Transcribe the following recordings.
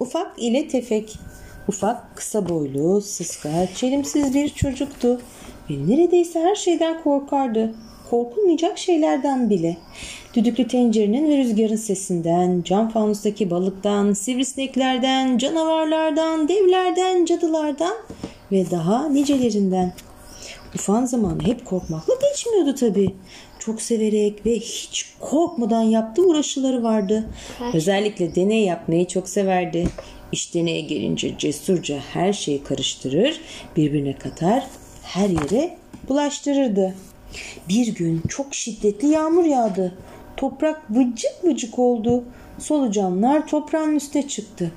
Ufak ile tefek. Ufak kısa boylu, sıska, çelimsiz bir çocuktu ve neredeyse her şeyden korkardı. Korkulmayacak şeylerden bile. Düdüklü tencerenin ve rüzgarın sesinden, cam fanustaki balıktan, sivrisineklerden, canavarlardan, devlerden, cadılardan ve daha nicelerinden. Ufan zamanı hep korkmakla geçmiyordu tabii. Çok severek ve hiç korkmadan yaptığı uğraşıları vardı. Özellikle deney yapmayı çok severdi. İş deneye gelince cesurca her şeyi karıştırır, birbirine katar, her yere bulaştırırdı. Bir gün çok şiddetli yağmur yağdı. Toprak vıcık vıcık oldu. Solucanlar toprağın üstüne çıktı.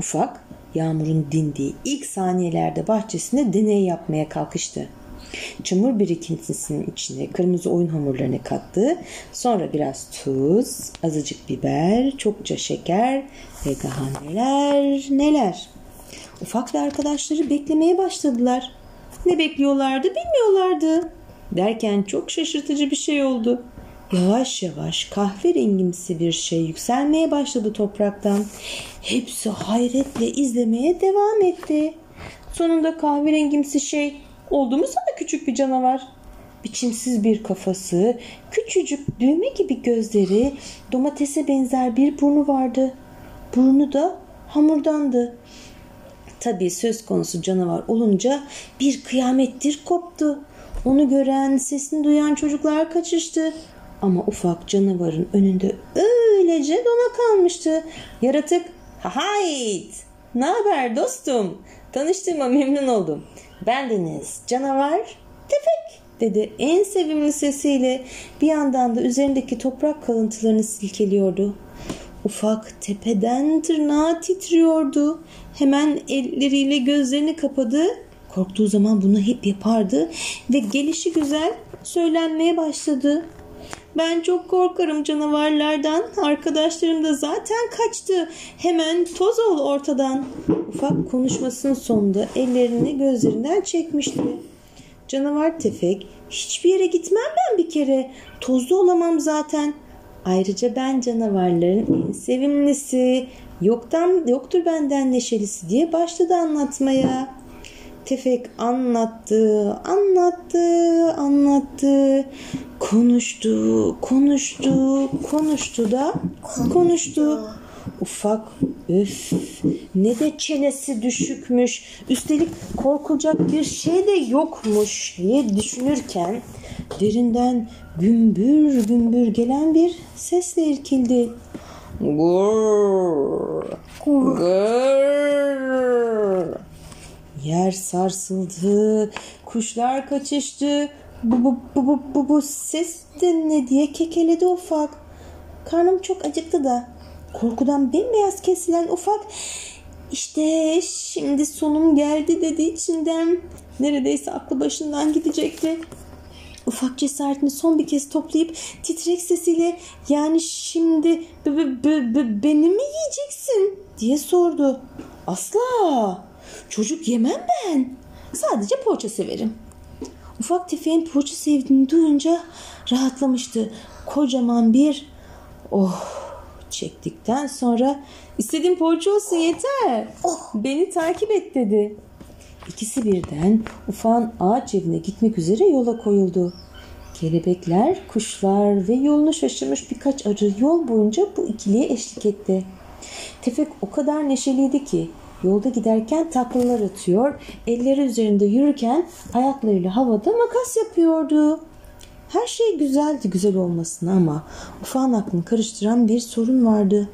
Ufak yağmurun dindiği ilk saniyelerde bahçesinde deney yapmaya kalkıştı. Çamur birikintisinin içine kırmızı oyun hamurlarını kattı. Sonra biraz tuz, azıcık biber, çokça şeker ve daha neler neler. Ufak ve arkadaşları beklemeye başladılar. Ne bekliyorlardı bilmiyorlardı. Derken çok şaşırtıcı bir şey oldu. Yavaş yavaş kahverengimsi bir şey yükselmeye başladı topraktan. Hepsi hayretle izlemeye devam etti. Sonunda kahverengimsi şey oldu mu sana küçük bir canavar? Biçimsiz bir kafası, küçücük düğme gibi gözleri, domatese benzer bir burnu vardı. Burnu da hamurdandı. Tabii söz konusu canavar olunca bir kıyamettir koptu. Onu gören, sesini duyan çocuklar kaçıştı. Ama ufak canavarın önünde öylece dona kalmıştı. Yaratık, hayt, ne haber dostum? Tanıştığıma memnun oldum. Bendeniz canavar tefek dedi en sevimli sesiyle bir yandan da üzerindeki toprak kalıntılarını silkeliyordu. Ufak tepeden tırnağa titriyordu. Hemen elleriyle gözlerini kapadı. Korktuğu zaman bunu hep yapardı ve gelişi güzel söylenmeye başladı. Ben çok korkarım canavarlardan. Arkadaşlarım da zaten kaçtı. Hemen toz ol ortadan. Ufak konuşmasının sonunda ellerini gözlerinden çekmişti. Canavar tefek hiçbir yere gitmem ben bir kere. Tozlu olamam zaten. Ayrıca ben canavarların en sevimlisi. Yoktan yoktur benden neşelisi diye başladı anlatmaya. Tefek anlattı, anlattı, anlattı. Konuştu, konuştu, konuştu da konuştu. Ufak öf ne de çenesi düşükmüş. Üstelik korkulacak bir şey de yokmuş diye düşünürken derinden gümbür gümbür gelen bir sesle irkildi. Gur, gur. Yer sarsıldı, kuşlar kaçıştı. Bu, bu, bu, bu, bu, bu ses de ne diye kekeledi ufak. Karnım çok acıktı da. Korkudan bembeyaz kesilen ufak işte şimdi sonum geldi dedi içinden. Neredeyse aklı başından gidecekti. Ufak cesaretini son bir kez toplayıp titrek sesiyle yani şimdi b- b- b- beni mi yiyeceksin diye sordu. Asla çocuk yemem ben. Sadece poğaça severim. Ufak tefeğin poğaça sevdiğini duyunca rahatlamıştı. Kocaman bir oh çektikten sonra istediğim poğaça olsun yeter. Oh, beni takip et dedi. İkisi birden ufağın ağaç evine gitmek üzere yola koyuldu. Kelebekler, kuşlar ve yolunu şaşırmış birkaç arı yol boyunca bu ikiliye eşlik etti. Tefek o kadar neşeliydi ki yolda giderken taklalar atıyor, elleri üzerinde yürürken ayaklarıyla havada makas yapıyordu. Her şey güzeldi güzel olmasına ama ufağın aklını karıştıran bir sorun vardı.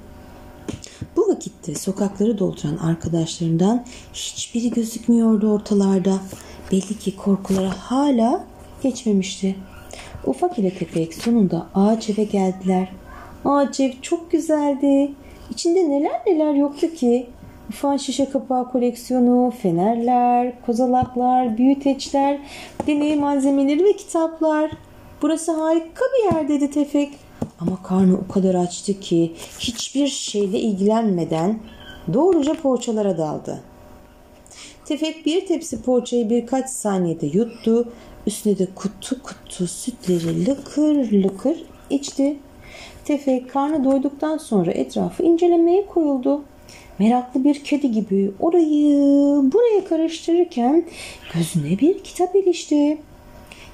Bu vakitte sokakları dolduran arkadaşlarından hiçbiri gözükmüyordu ortalarda. Belli ki korkuları hala geçmemişti. Ufak ile Tepek sonunda ağaç eve geldiler. Ağaç ev çok güzeldi. İçinde neler neler yoktu ki. Ufak şişe kapağı koleksiyonu, fenerler, kozalaklar, büyüteçler, deney malzemeleri ve kitaplar. Burası harika bir yer dedi Tefek. Ama karnı o kadar açtı ki hiçbir şeyle ilgilenmeden doğruca poğaçalara daldı. Tefek bir tepsi poğaçayı birkaç saniyede yuttu. Üstüne de kutu kutu sütleri lıkır lıkır içti. Tefek karnı doyduktan sonra etrafı incelemeye koyuldu. Meraklı bir kedi gibi orayı buraya karıştırırken gözüne bir kitap ilişti.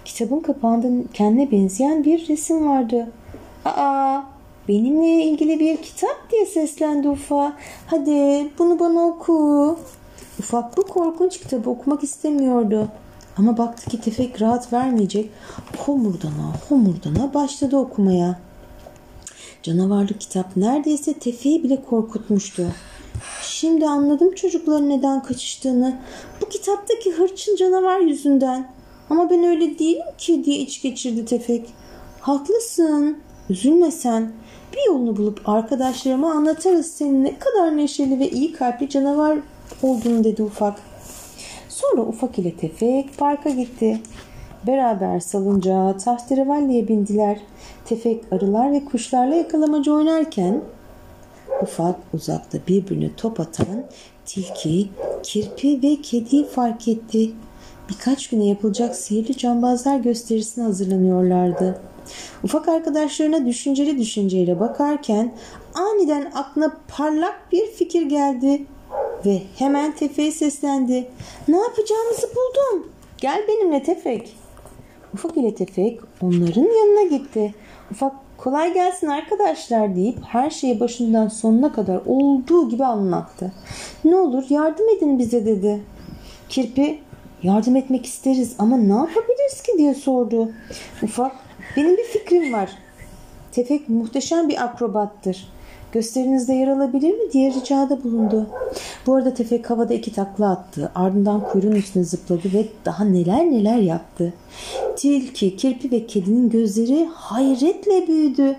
Kitabın kapağında kendine benzeyen bir resim vardı. Aa, benimle ilgili bir kitap diye seslendi Ufa. Hadi bunu bana oku. Ufak bu korkunç kitabı okumak istemiyordu. Ama baktı ki tefek rahat vermeyecek. Homurdana homurdana başladı okumaya. Canavarlı kitap neredeyse tefeği bile korkutmuştu. Şimdi anladım çocukların neden kaçıştığını. Bu kitaptaki hırçın canavar yüzünden. Ama ben öyle değilim ki diye iç geçirdi Tefek. Haklısın. Üzülme sen. Bir yolunu bulup arkadaşlarıma anlatarız senin ne kadar neşeli ve iyi kalpli canavar olduğunu dedi Ufak. Sonra Ufak ile Tefek parka gitti. Beraber salıncağa, tahterevalliye bindiler. Tefek arılar ve kuşlarla yakalamacı oynarken ufak uzakta birbirine top atan tilki, kirpi ve kediyi fark etti. Birkaç güne yapılacak sihirli cambazlar gösterisine hazırlanıyorlardı. Ufak arkadaşlarına düşünceli düşünceyle bakarken aniden aklına parlak bir fikir geldi ve hemen Tefek'e seslendi. Ne yapacağımızı buldum. Gel benimle Tefek. Ufak ile Tefek onların yanına gitti. Ufak kolay gelsin arkadaşlar deyip her şeyi başından sonuna kadar olduğu gibi anlattı. Ne olur yardım edin bize dedi. Kirpi yardım etmek isteriz ama ne yapabiliriz ki diye sordu. Ufak benim bir fikrim var. Tefek muhteşem bir akrobattır. Gösterinizde yer alabilir mi diye ricada bulundu. Bu arada Tefek havada iki takla attı. Ardından kuyruğun üstüne zıpladı ve daha neler neler yaptı. Tilki, kirpi ve kedinin gözleri hayretle büyüdü.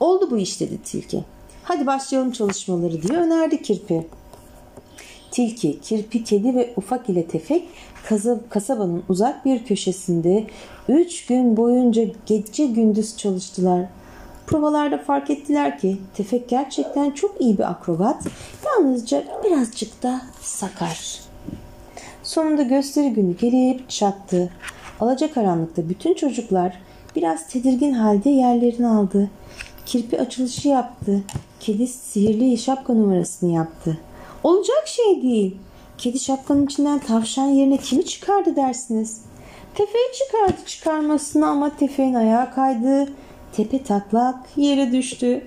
Oldu bu iş dedi tilki. Hadi başlayalım çalışmaları diye önerdi kirpi. Tilki, kirpi, kedi ve ufak ile tefek kasabanın uzak bir köşesinde üç gün boyunca gece gündüz çalıştılar. Provalarda fark ettiler ki Tefek gerçekten çok iyi bir akrobat, yalnızca birazcık da sakar. Sonunda gösteri günü gelip çattı. Alacakaranlıkta bütün çocuklar biraz tedirgin halde yerlerini aldı. Kirpi açılışı yaptı. Kedi sihirli şapka numarasını yaptı. Olacak şey değil. Kedi şapkanın içinden tavşan yerine kimi çıkardı dersiniz? Tefeği çıkardı çıkarmasını ama tefeğin ayağı kaydı. Tepe taklak yere düştü.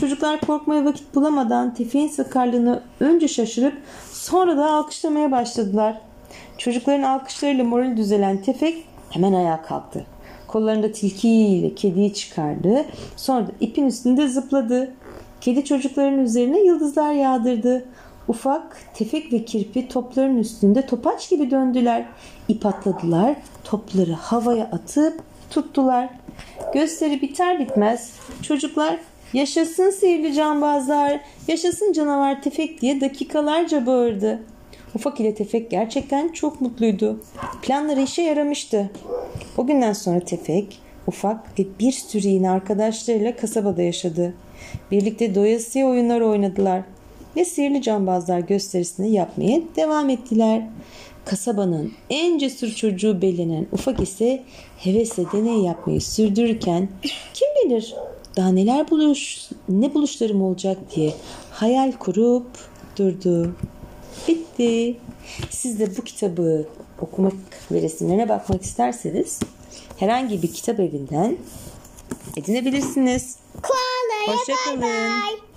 Çocuklar korkmaya vakit bulamadan tefeğin sakarlığını önce şaşırıp sonra da alkışlamaya başladılar. Çocukların alkışlarıyla moral düzelen tefek hemen ayağa kalktı. Kollarında tilkiyle kediyi çıkardı. Sonra da ipin üstünde zıpladı. Kedi çocukların üzerine yıldızlar yağdırdı. Ufak, tefek ve kirpi topların üstünde topaç gibi döndüler. İp atladılar, topları havaya atıp tuttular. Gösteri biter bitmez çocuklar yaşasın sihirli cambazlar, yaşasın canavar tefek diye dakikalarca bağırdı. Ufak ile Tefek gerçekten çok mutluydu. Planları işe yaramıştı. O günden sonra Tefek, Ufak ve bir sürü yine arkadaşlarıyla kasabada yaşadı. Birlikte doyasıya oyunlar oynadılar ve sihirli cambazlar gösterisini yapmaya devam ettiler. Kasabanın en cesur çocuğu belirlenen Ufak ise hevesle deney yapmayı sürdürürken kim bilir daha neler buluş, ne buluşlarım olacak diye hayal kurup durdu. Bitti. Siz de bu kitabı okumak ve resimlerine bakmak isterseniz herhangi bir kitap evinden edinebilirsiniz. Koala'ya Hoşçakalın. bay bay.